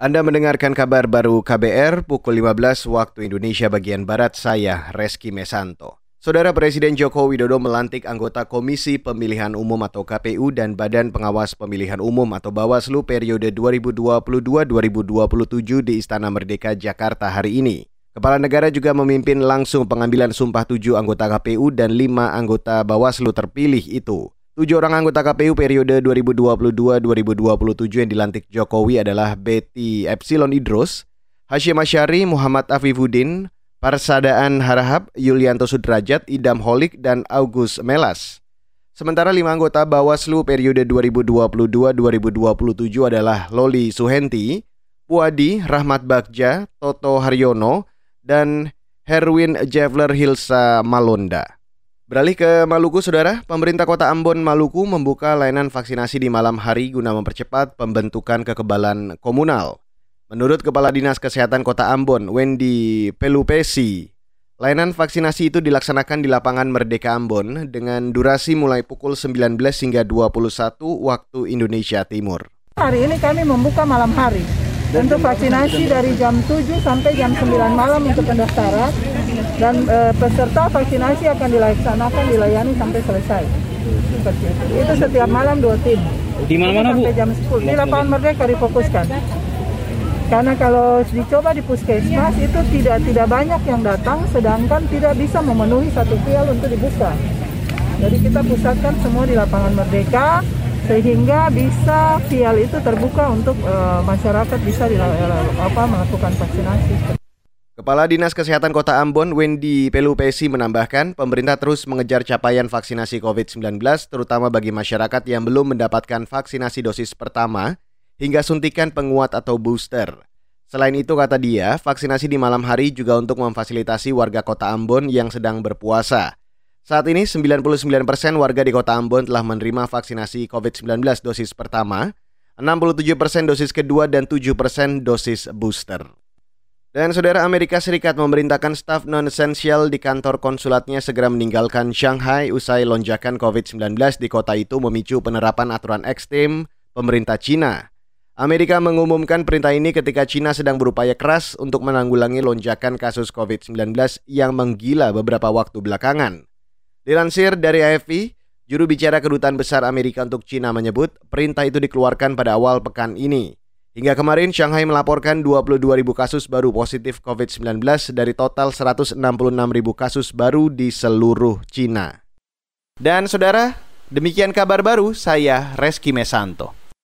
Anda mendengarkan kabar baru KBR pukul 15 waktu Indonesia bagian Barat, saya Reski Mesanto. Saudara Presiden Joko Widodo melantik anggota Komisi Pemilihan Umum atau KPU dan Badan Pengawas Pemilihan Umum atau Bawaslu periode 2022-2027 di Istana Merdeka, Jakarta hari ini. Kepala negara juga memimpin langsung pengambilan sumpah tujuh anggota KPU dan lima anggota Bawaslu terpilih itu. Tujuh orang anggota KPU periode 2022-2027 yang dilantik Jokowi adalah Betty Epsilon Idros, Hashim Asyari, Muhammad Afifuddin, Parsadaan Harahap, Yulianto Sudrajat, Idam Holik, dan August Melas. Sementara lima anggota Bawaslu periode 2022-2027 adalah Loli Suhenti, Puadi, Rahmat Bagja, Toto Haryono, dan Herwin Jevler Hilsa Malonda. Beralih ke Maluku, Saudara. Pemerintah Kota Ambon, Maluku membuka layanan vaksinasi di malam hari guna mempercepat pembentukan kekebalan komunal. Menurut Kepala Dinas Kesehatan Kota Ambon, Wendy Pelupesi, layanan vaksinasi itu dilaksanakan di lapangan Merdeka Ambon dengan durasi mulai pukul 19 hingga 21 waktu Indonesia Timur. Hari ini kami membuka malam hari untuk vaksinasi dari jam 7 sampai jam 9 malam untuk pendaftaran dan e, peserta vaksinasi akan dilaksanakan dilayani sampai selesai. Seperti itu. Itu setiap malam dua tim. Di mana-mana Bu? Sampai jam 10. Di lapangan Merdeka difokuskan. Karena kalau dicoba di puskesmas itu tidak tidak banyak yang datang, sedangkan tidak bisa memenuhi satu vial untuk dibuka. Jadi kita pusatkan semua di lapangan Merdeka sehingga bisa vial itu terbuka untuk uh, masyarakat bisa di, uh, apa, melakukan vaksinasi. Kepala Dinas Kesehatan Kota Ambon, Wendy Pelupesi menambahkan, pemerintah terus mengejar capaian vaksinasi COVID-19, terutama bagi masyarakat yang belum mendapatkan vaksinasi dosis pertama hingga suntikan penguat atau booster. Selain itu, kata dia, vaksinasi di malam hari juga untuk memfasilitasi warga kota Ambon yang sedang berpuasa. Saat ini, 99% warga di kota Ambon telah menerima vaksinasi COVID-19 dosis pertama, 67% dosis kedua, dan 7% dosis booster. Dan saudara Amerika Serikat memerintahkan staf non-esensial di kantor konsulatnya segera meninggalkan Shanghai usai lonjakan COVID-19 di kota itu memicu penerapan aturan ekstrim pemerintah Cina. Amerika mengumumkan perintah ini ketika Cina sedang berupaya keras untuk menanggulangi lonjakan kasus COVID-19 yang menggila beberapa waktu belakangan. Dilansir dari AFP, juru bicara kedutaan besar Amerika untuk Cina menyebut perintah itu dikeluarkan pada awal pekan ini. Hingga kemarin, Shanghai melaporkan 22 ribu kasus baru positif COVID-19 dari total 166 ribu kasus baru di seluruh Cina. Dan saudara, demikian kabar baru saya Reski Mesanto.